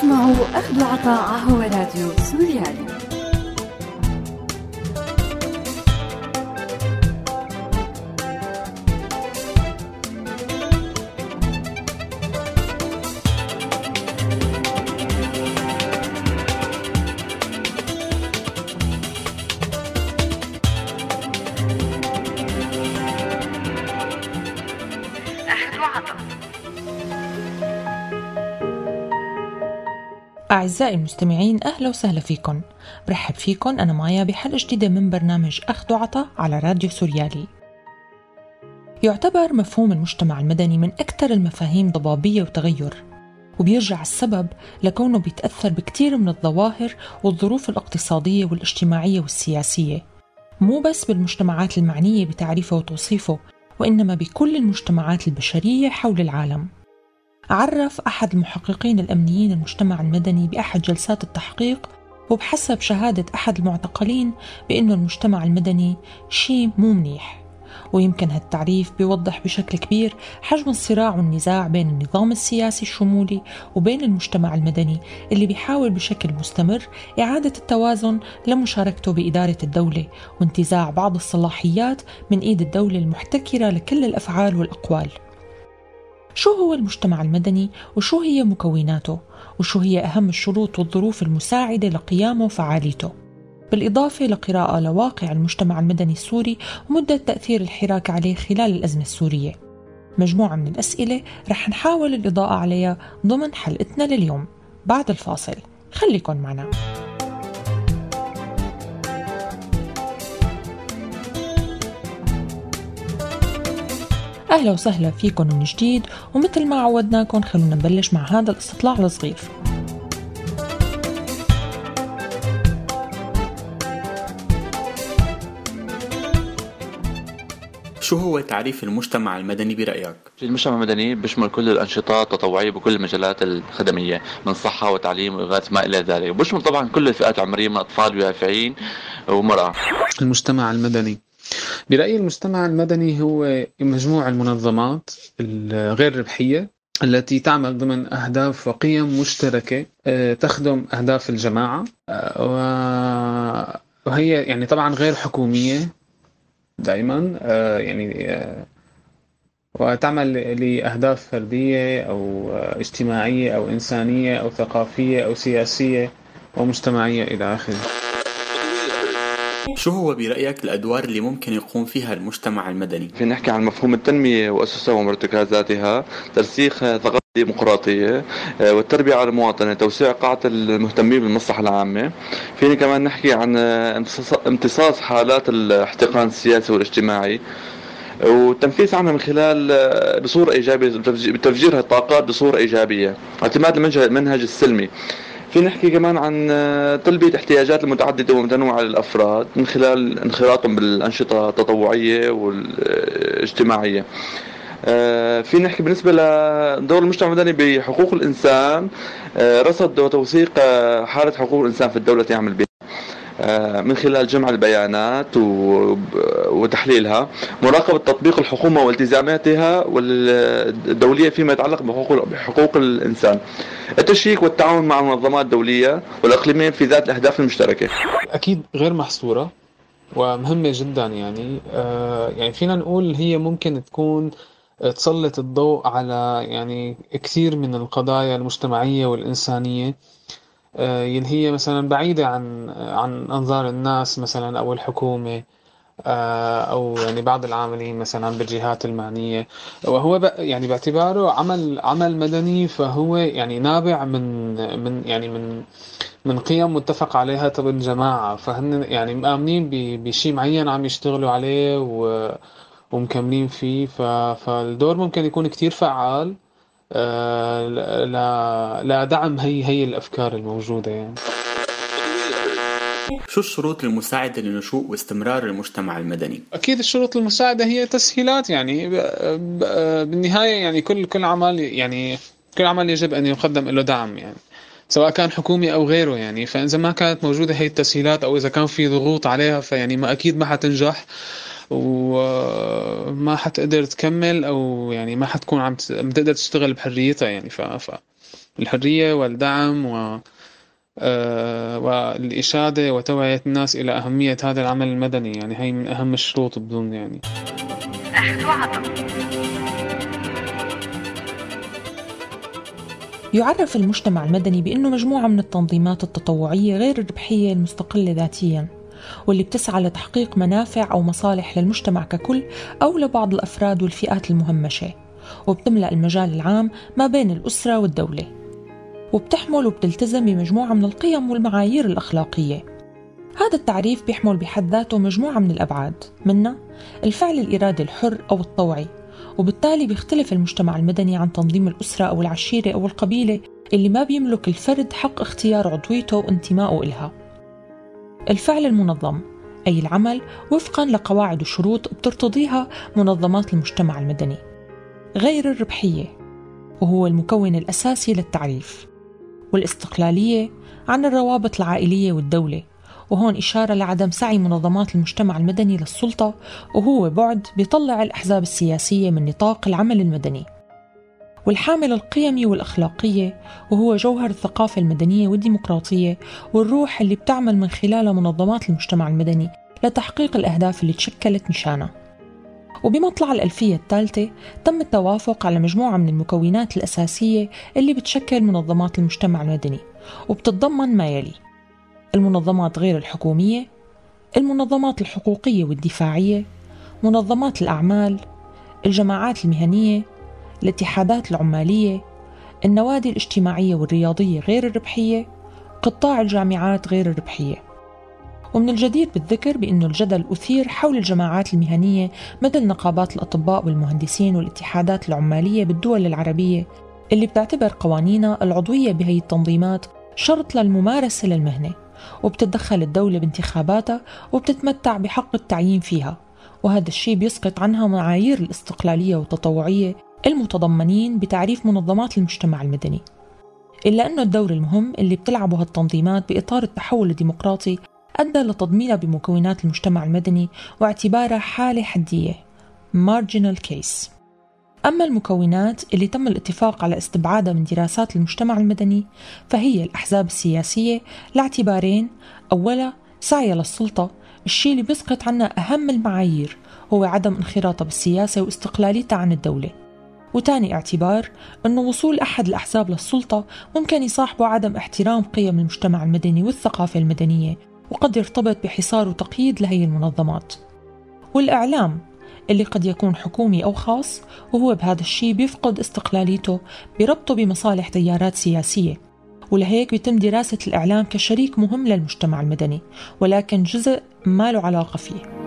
تسمعوا أخذ عطاء هو راديو سوريالي. أعزائي المستمعين أهلا وسهلا فيكم. برحب فيكم أنا مايا بحلقة جديدة من برنامج أخذ وعطا على راديو سوريالي. يعتبر مفهوم المجتمع المدني من أكثر المفاهيم ضبابية وتغير وبيرجع السبب لكونه بيتأثر بكثير من الظواهر والظروف الاقتصادية والاجتماعية والسياسية. مو بس بالمجتمعات المعنية بتعريفه وتوصيفه وإنما بكل المجتمعات البشرية حول العالم. عرف أحد المحققين الأمنيين المجتمع المدني بأحد جلسات التحقيق وبحسب شهادة أحد المعتقلين بأنه المجتمع المدني شيء مو منيح. ويمكن هالتعريف بيوضح بشكل كبير حجم الصراع والنزاع بين النظام السياسي الشمولي وبين المجتمع المدني اللي بيحاول بشكل مستمر إعادة التوازن لمشاركته بإدارة الدولة وانتزاع بعض الصلاحيات من إيد الدولة المحتكرة لكل الأفعال والأقوال. شو هو المجتمع المدني وشو هي مكوناته وشو هي أهم الشروط والظروف المساعدة لقيامه وفعاليته بالإضافة لقراءة لواقع المجتمع المدني السوري ومدة تأثير الحراك عليه خلال الأزمة السورية. مجموعة من الأسئلة رح نحاول الإضاءة عليها ضمن حلقتنا لليوم. بعد الفاصل خليكن معنا. أهلا وسهلا فيكم من جديد ومثل ما عودناكم خلونا نبلش مع هذا الاستطلاع الصغير. شو هو تعريف المجتمع المدني برأيك؟ المجتمع المدني بيشمل كل الأنشطة التطوعية بكل المجالات الخدمية من صحة وتعليم وإغاثة ما إلى ذلك. وبيشمل طبعا كل الفئات العمرية من أطفال ويافعين ومرأة. المجتمع المدني. برأيي المجتمع المدني هو مجموع المنظمات الغير ربحية التي تعمل ضمن أهداف وقيم مشتركة آه، تخدم أهداف الجماعة آه، وهي يعني طبعا غير حكومية دائما آه، يعني وتعمل لأهداف فردية أو اجتماعية أو إنسانية أو ثقافية أو سياسية ومجتمعية إلى آخره. شو هو برأيك الأدوار اللي ممكن يقوم فيها المجتمع المدني؟ في نحكي عن مفهوم التنمية وأسسها ومرتكزاتها ترسيخ ثقافة ديمقراطية آه، والتربية على المواطنة توسيع قاعدة المهتمين بالمصلحة العامة. فيني كمان نحكي عن امتصاص حالات الاحتقان السياسي والاجتماعي والتنفيذ عنها من خلال آه، بصورة إيجابية بتفجير الطاقات بصورة إيجابية. اعتماد المنهج السلمي. في نحكي كمان عن آه، تلبية احتياجات المتعددة ومتنوعة للأفراد من خلال انخراطهم بالأنشطة التطوعية والاجتماعية. آه، في نحكي بالنسبة لدور المجتمع المدني بحقوق الإنسان آه، رصد وتوثيق حالة حقوق الإنسان في الدولة يعمل بها. من خلال جمع البيانات وتحليلها مراقبة تطبيق الحكومة والتزاماتها الدولية فيما يتعلق بحقوق, بحقوق الإنسان. التشريك والتعاون مع المنظمات الدولية والإقليمية في ذات الأهداف المشتركة. أكيد غير محصورة ومهمة جدا يعني. آه، يعني فينا نقول هي ممكن تكون تسلط الضوء على يعني كثير من القضايا المجتمعية والإنسانية. آه، يلي هي مثلا بعيدة عن عن أنظار الناس مثلا أو الحكومة. آه، أو يعني بعض العاملين مثلا بالجهات المعنية. وهو يعني باعتباره عمل عمل مدني فهو يعني نابع من من يعني من من قيم متفق عليها طب الجماعة فهن يعني مآمنين بشيء معين عم يشتغلوا عليه ومكملين فيه. فالدور ممكن يكون كتير فعال. آه، لدعم هي هي الأفكار الموجودة يعني. شو الشروط المساعدة لنشوء واستمرار المجتمع المدني؟ أكيد الشروط المساعدة هي تسهيلات يعني بالنهاية يعني كل كل عمل يعني كل عمل يجب أن يقدم له دعم يعني سواء كان حكومي أو غيره يعني فإذا ما كانت موجودة هي التسهيلات أو إذا كان في ضغوط عليها فيعني ما أكيد ما حتنجح وما حتقدر تكمل أو يعني ما حتكون عم تقدر تشتغل بحريتها يعني ف, والدعم و والإشادة وتوعية الناس إلى أهمية هذا العمل المدني يعني هي من أهم الشروط بظن يعني. يعرف المجتمع المدني بأنه مجموعة من التنظيمات التطوعية غير الربحية المستقلة ذاتياً واللي بتسعى لتحقيق منافع أو مصالح للمجتمع ككل أو لبعض الأفراد والفئات المهمشة وبتملأ المجال العام ما بين الأسرة والدولة. وبتحمل وبتلتزم بمجموعة من القيم والمعايير الأخلاقية. هذا التعريف بيحمل بحد ذاته مجموعة من الأبعاد منها الفعل الإرادي الحر أو الطوعي وبالتالي بيختلف المجتمع المدني عن تنظيم الأسرة أو العشيرة أو القبيلة اللي ما بيملك الفرد حق اختيار عضويته وانتمائه إلها. الفعل المنظم أي العمل وفقا لقواعد وشروط بترتضيها منظمات المجتمع المدني. غير الربحية وهو المكون الأساسي للتعريف. والاستقلالية عن الروابط العائلية والدولة وهون إشارة لعدم سعي منظمات المجتمع المدني للسلطة وهو بعد بيطلع الأحزاب السياسية من نطاق العمل المدني. والحامل القيمي والأخلاقية وهو جوهر الثقافة المدنية والديمقراطية والروح اللي بتعمل من خلالها منظمات المجتمع المدني لتحقيق الأهداف اللي تشكلت مشانها وبمطلع الألفية الثالثة تم التوافق على مجموعة من المكونات الأساسية اللي بتشكل منظمات المجتمع المدني وبتتضمن ما يلي المنظمات غير الحكومية المنظمات الحقوقية والدفاعية منظمات الأعمال الجماعات المهنية الاتحادات العمالية النوادي الاجتماعية والرياضية غير الربحية قطاع الجامعات غير الربحية. ومن الجدير بالذكر بأن الجدل أثير حول الجماعات المهنية مثل نقابات الأطباء والمهندسين والاتحادات العمالية بالدول العربية اللي بتعتبر قوانينها العضوية بهي التنظيمات شرط للممارسة للمهنة وبتتدخل الدولة بانتخاباتها وبتتمتع بحق التعيين فيها وهذا الشيء بيسقط عنها معايير الاستقلالية والتطوعية المتضمنين بتعريف منظمات المجتمع المدني. إلا أنه الدور المهم اللي بتلعبه هالتنظيمات بإطار التحول الديمقراطي أدى لتضمينها بمكونات المجتمع المدني واعتبارها حالة حدية. Marginal case. أما المكونات اللي تم الاتفاق على استبعادها من دراسات المجتمع المدني فهي الأحزاب السياسية لاعتبارين. أولا سعيها للسلطة الشيء اللي بيسقط عنا أهم المعايير هو عدم انخراطها بالسياسة واستقلاليتها عن الدولة. وتاني اعتبار أنه وصول أحد الأحزاب للسلطة ممكن يصاحبه عدم احترام قيم المجتمع المدني والثقافة المدنية. وقد يرتبط بحصار وتقييد لهي المنظمات. والإعلام اللي قد يكون حكومي أو خاص وهو بهذا الشيء بيفقد استقلاليته بربطه بمصالح تيارات سياسية ولهيك بيتم دراسة الإعلام كشريك مهم للمجتمع المدني ولكن جزء ما له علاقة فيه.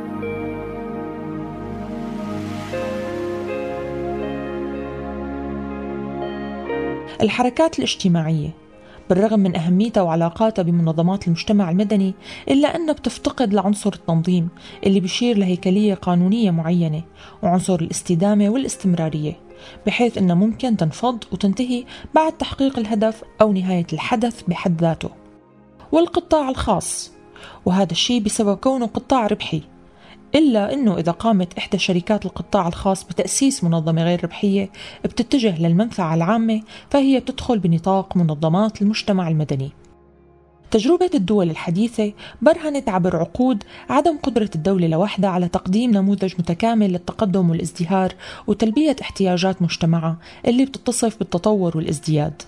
الحركات الاجتماعية بالرغم من أهميتها وعلاقاتها بمنظمات المجتمع المدني إلا أنها بتفتقد لعنصر التنظيم اللي بيشير لهيكلية قانونية معينة وعنصر الاستدامة والاستمرارية بحيث أنها ممكن تنفض وتنتهي بعد تحقيق الهدف أو نهاية الحدث بحد ذاته. والقطاع الخاص وهذا الشيء بسبب كونه قطاع ربحي. إلا أنه إذا قامت إحدى شركات القطاع الخاص بتأسيس منظمة غير ربحية بتتجه للمنفعة العامة فهي بتدخل بنطاق منظمات المجتمع المدني. تجربة الدول الحديثة برهنت عبر عقود عدم قدرة الدولة لوحدها على تقديم نموذج متكامل للتقدم والازدهار وتلبية احتياجات مجتمعها اللي بتتصف بالتطور والازدياد.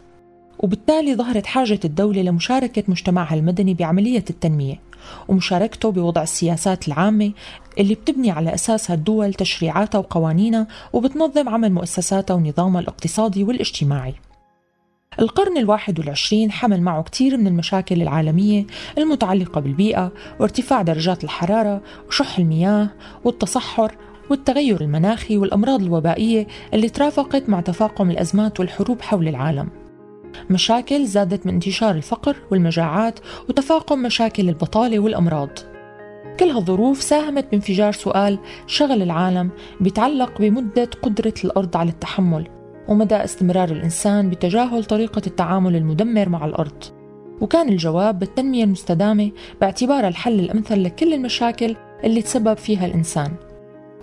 وبالتالي ظهرت حاجة الدولة لمشاركة مجتمعها المدني بعملية التنمية ومشاركته بوضع السياسات العامة اللي بتبني على أساسها الدول تشريعاتها وقوانينها وبتنظم عمل مؤسساتها ونظامها الاقتصادي والاجتماعي. القرن الواحد والعشرين حمل معه كثير من المشاكل العالمية المتعلقة بالبيئة وارتفاع درجات الحرارة وشح المياه والتصحر والتغير المناخي والأمراض الوبائية اللي ترافقت مع تفاقم الأزمات والحروب حول العالم. مشاكل زادت من انتشار الفقر والمجاعات وتفاقم مشاكل البطالة والأمراض. كل هالظروف ساهمت بانفجار سؤال شغل العالم بيتعلق بمدة قدرة الأرض على التحمل ومدى استمرار الإنسان بتجاهل طريقة التعامل المدمر مع الأرض. وكان الجواب بالتنمية المستدامة باعتبارها الحل الأمثل لكل المشاكل اللي تسبب فيها الإنسان.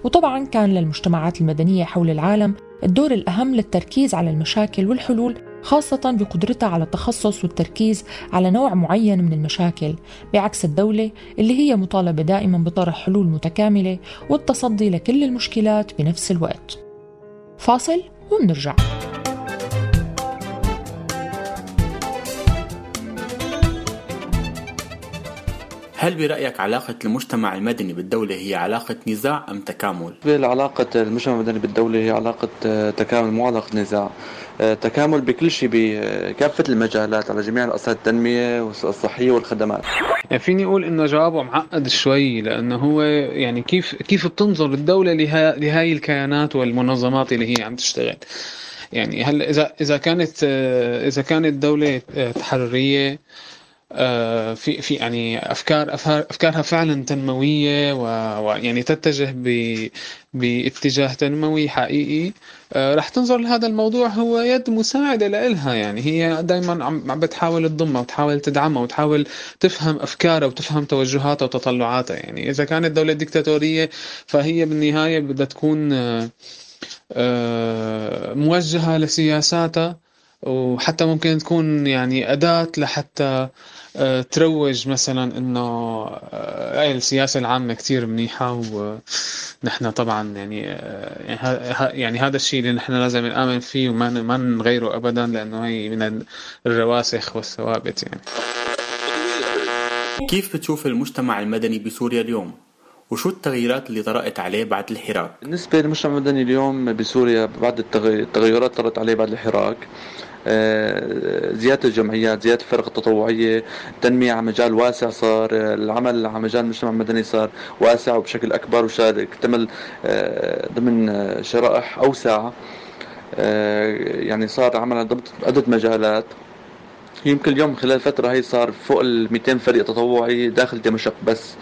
وطبعا كان للمجتمعات المدنية حول العالم الدور الأهم للتركيز على المشاكل والحلول خاصة بقدرتها على التخصص والتركيز على نوع معين من المشاكل بعكس الدولة اللي هي مطالبة دائما بطرح حلول متكاملة والتصدي لكل المشكلات بنفس الوقت. فاصل ومنرجع هل برأيك علاقة المجتمع المدني بالدولة هي علاقة نزاع أم تكامل؟ علاقة المجتمع المدني بالدولة هي علاقة آه، تكامل مو علاقة نزاع. تكامل بكل شيء بكافة المجالات على جميع الأصعدة التنمية والصحية والخدمات. يعني فيني أقول إنه جوابه معقد شوي لأنه هو يعني كيف كيف بتنظر الدولة لهاي الكيانات والمنظمات اللي هي عم تشتغل؟ يعني هلا إذا إذا كانت إذا كانت دولة تحررية آه، في في يعني أفكار أفكارها فعلا تنموية ويعني تتجه باتجاه تنموي حقيقي. آه، رح تنظر لهذا الموضوع هو يد مساعدة لإلها. يعني هي دائما عم بتحاول تضمها وتحاول تدعمها وتحاول تفهم أفكارها وتفهم توجهاتها وتطلعاتها. يعني إذا كانت دولة ديكتاتورية فهي بالنهاية بدها تكون آه، موجهة لسياساتها وحتى ممكن تكون يعني أداة لحتى آه، تروج مثلا إنه آه، السياسة العامة كثير منيحة ونحن طبعا يعني آه، يعني هذا الشيء اللي نحن لازم نآمن فيه وما ما نغيره ابدا لأنه هي من الرواسخ والثوابت يعني كيف بتشوف المجتمع المدني بسوريا اليوم؟ وشو التغييرات اللي طرأت عليه بعد الحراك؟ بالنسبة للمجتمع المدني اليوم بسوريا بعد التغيرات طرأت عليه بعد الحراك آه، زيادة الجمعيات زيادة الفرق التطوعية تنمية على مجال واسع صار العمل على مجال المجتمع المدني صار واسع وبشكل أكبر وشارك اكتمل آه، ضمن شرائح أوسع آه، يعني صار عمل ضمن عده مجالات. يمكن اليوم خلال الفترة هي صار فوق ال 200 فريق تطوعي داخل دمشق بس.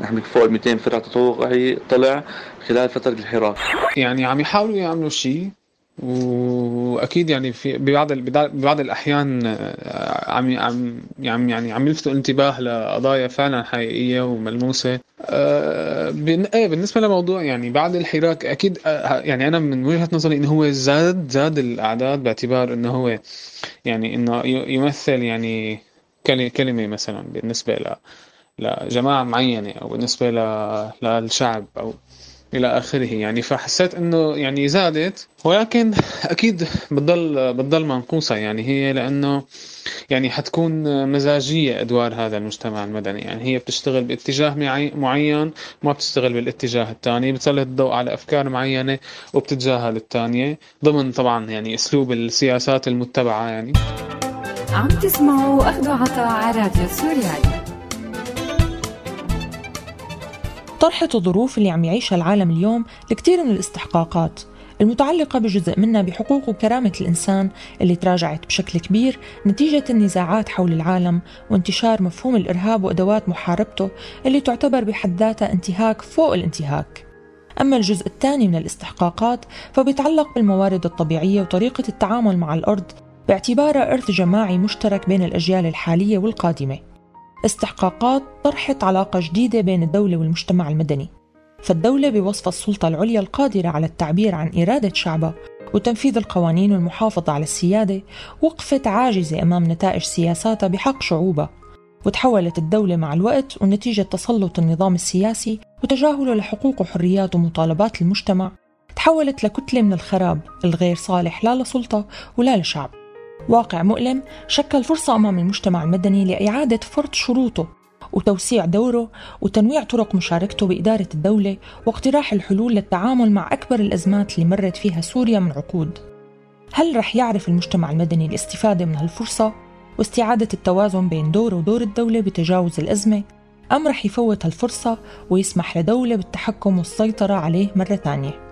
نحن فوق ال 200 فريق تطوعي طلع خلال فترة الحراك. يعني عم يحاولوا يعملوا شيء وأكيد يعني في ببعض ببعض الأحيان آه، عم عم يعني يعني عم يلفتوا الانتباه لقضايا فعلا حقيقية وملموسة. آه، إيه بالنسبة لموضوع يعني بعد الحراك أكيد آه، يعني أنا من وجهة نظري انه هو زاد زاد الأعداد باعتبار انه هو يعني إنه يمثل يعني كلمة مثلا بالنسبة ل لجماعة معينة أو بالنسبة للشعب أو إلى آخره. يعني فحسيت إنه يعني زادت ولكن أكيد بتضل بتضل منقوصة. يعني هي لأنه يعني حتكون مزاجية أدوار هذا المجتمع المدني. يعني هي بتشتغل باتجاه معين ما بتشتغل بالاتجاه الثاني. بتسلط الضوء على أفكار معينة وبتتجاهل الثانية ضمن طبعا يعني أسلوب السياسات المتبعة يعني. عم تسمعوا اخذوا عطاء على راديو سوريالي. طرحت الظروف اللي عم يعيشها العالم اليوم لكثير من الاستحقاقات المتعلقة بجزء منها بحقوق وكرامة الإنسان اللي تراجعت بشكل كبير نتيجة النزاعات حول العالم وانتشار مفهوم الإرهاب وأدوات محاربته اللي تعتبر بحد ذاتها انتهاك فوق الانتهاك. أما الجزء الثاني من الاستحقاقات فبيتعلق بالموارد الطبيعية وطريقة التعامل مع الأرض باعتبارها إرث جماعي مشترك بين الأجيال الحالية والقادمة. استحقاقات طرحت علاقة جديدة بين الدولة والمجتمع المدني. فالدولة بوصف السلطة العليا القادرة على التعبير عن إرادة شعبها وتنفيذ القوانين والمحافظة على السيادة وقفت عاجزة أمام نتائج سياساتها بحق شعوبها. وتحولت الدولة مع الوقت ونتيجة تسلط النظام السياسي وتجاهله لحقوق وحريات ومطالبات المجتمع. تحولت لكتلة من الخراب الغير صالح لا لسلطة ولا لشعب. واقع مؤلم شكل فرصة أمام المجتمع المدني لإعادة فرض شروطه وتوسيع دوره وتنويع طرق مشاركته بإدارة الدولة واقتراح الحلول للتعامل مع أكبر الأزمات اللي مرت فيها سوريا من عقود. هل رح يعرف المجتمع المدني الاستفادة من هالفرصة واستعادة التوازن بين دوره ودور الدولة بتجاوز الأزمة أم رح يفوت هالفرصة ويسمح لدولة بالتحكم والسيطرة عليه مرة ثانية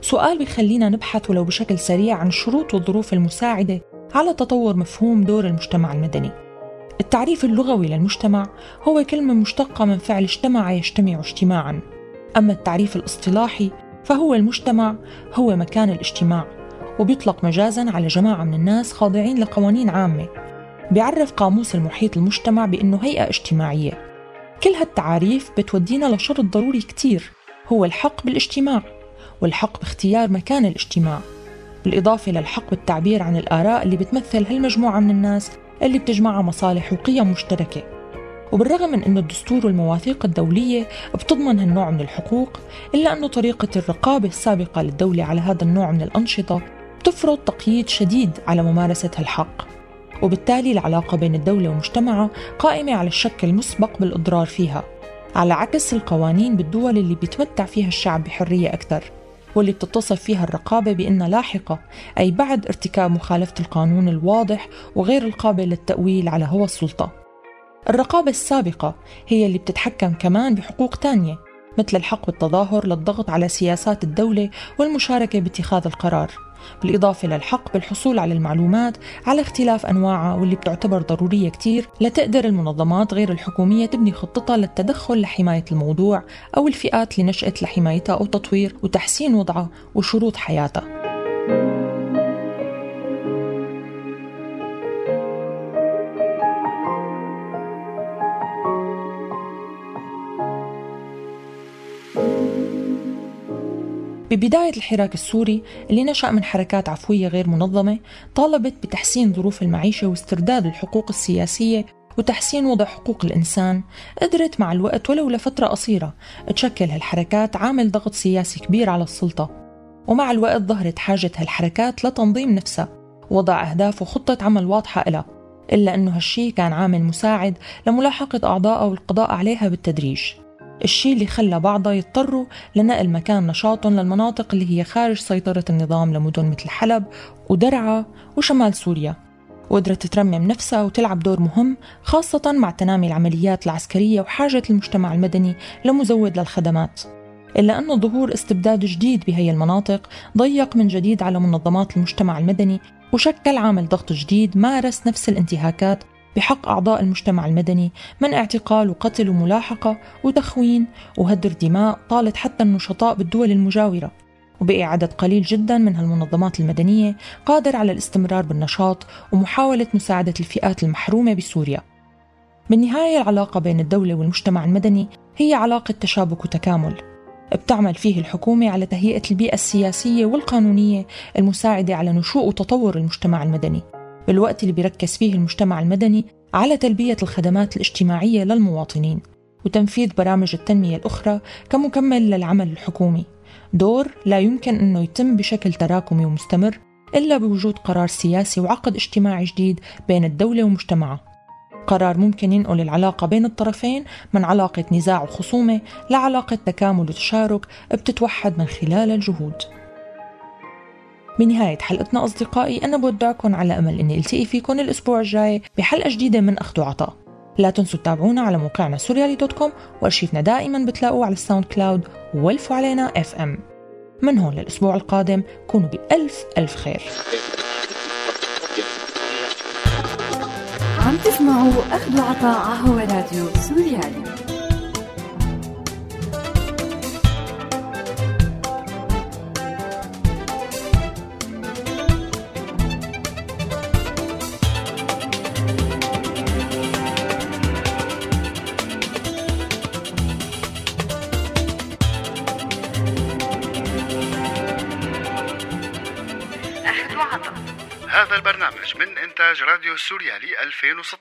سؤال بيخلينا نبحث ولو بشكل سريع عن الشروط والظروف المساعدة على تطور مفهوم دور المجتمع المدني. التعريف اللغوي للمجتمع هو كلمة مشتقة من فعل اجتمع يجتمع اجتماعا. أما التعريف الاصطلاحي فهو المجتمع هو مكان الاجتماع وبيطلق مجازا على جماعة من الناس خاضعين لقوانين عامة. بيعرف قاموس المحيط المجتمع بأنه هيئة اجتماعية. كل هالتعاريف بتودينا لشرط ضروري كتير هو الحق بالاجتماع والحق باختيار مكان الاجتماع. بالإضافة للحق بالتعبير عن الآراء اللي بتمثل هالمجموعة من الناس اللي بتجمعها مصالح وقيم مشتركة. وبالرغم من أن الدستور والمواثيق الدولية بتضمن هالنوع من الحقوق إلا أن طريقة الرقابة السابقة للدولة على هذا النوع من الأنشطة بتفرض تقييد شديد على ممارسة هالحق. وبالتالي العلاقة بين الدولة ومجتمعها قائمة على الشك المسبق بالإضرار فيها على عكس القوانين بالدول اللي بيتمتع فيها الشعب بحرية أكثر. واللي بتتصف فيها الرقابة بأنها لاحقة أي بعد ارتكاب مخالفة القانون الواضح وغير القابل للتأويل على هوى السلطة. الرقابة السابقة هي اللي بتتحكم كمان بحقوق تانية مثل الحق بالتظاهر للضغط على سياسات الدولة والمشاركة باتخاذ القرار. بالإضافة للحق بالحصول على المعلومات على اختلاف أنواعها واللي بتعتبر ضرورية كتير لتقدر المنظمات غير الحكومية تبني خطتها للتدخل لحماية الموضوع أو الفئات اللي نشأت لحمايتها أو تطوير وتحسين وضعها وشروط حياتها. ببداية الحراك السوري اللي نشأ من حركات عفوية غير منظمة طالبت بتحسين ظروف المعيشة واسترداد الحقوق السياسية وتحسين وضع حقوق الإنسان. قدرت مع الوقت ولو لفترة قصيرة تشكل هالحركات عامل ضغط سياسي كبير على السلطة. ومع الوقت ظهرت حاجة هالحركات لتنظيم نفسها وضع أهداف وخطة عمل واضحة لها إلا أنه هالشي كان عامل مساعد لملاحقة أعضائها والقضاء عليها بالتدريج. الشيء اللي خلى بعضها يضطروا لنقل مكان نشاطهم للمناطق اللي هي خارج سيطرة النظام لمدن مثل حلب ودرعا وشمال سوريا. وقدرت ترمم نفسها وتلعب دور مهم خاصة مع تنامي العمليات العسكرية وحاجة المجتمع المدني لمزود للخدمات. إلا أن ظهور استبداد جديد بهي المناطق ضيق من جديد على منظمات المجتمع المدني وشكل عامل ضغط جديد مارس نفس الانتهاكات بحق أعضاء المجتمع المدني من اعتقال وقتل وملاحقة وتخوين وهدر دماء طالت حتى النشطاء بالدول المجاورة. وبقي عدد قليل جدا من هالمنظمات المدنية قادر على الاستمرار بالنشاط ومحاولة مساعدة الفئات المحرومة بسوريا. بالنهاية العلاقة بين الدولة والمجتمع المدني هي علاقة تشابك وتكامل. بتعمل فيه الحكومة على تهيئة البيئة السياسية والقانونية المساعدة على نشوء وتطور المجتمع المدني. بالوقت اللي بيركز فيه المجتمع المدني على تلبية الخدمات الاجتماعية للمواطنين وتنفيذ برامج التنمية الأخرى كمكمل للعمل الحكومي. دور لا يمكن أنه يتم بشكل تراكمي ومستمر إلا بوجود قرار سياسي وعقد اجتماعي جديد بين الدولة ومجتمعها. قرار ممكن ينقل العلاقة بين الطرفين من علاقة نزاع وخصومة لعلاقة تكامل وتشارك بتتوحد من خلال الجهود. بنهاية حلقتنا أصدقائي أنا بودعكم على أمل أني ألتقي فيكم الأسبوع الجاي بحلقة جديدة من أخذ وعطاء. لا تنسوا تتابعونا على موقعنا سوريالي dot com وأرشيفنا دائما بتلاقوه على ال SoundCloud وولفوا علينا FM. من هون للأسبوع القادم كونوا بألف ألف خير. عم تسمعوا أخذ وعطاء ع هوا راديو سوريالي. إنتاج راديو سوريالي 2016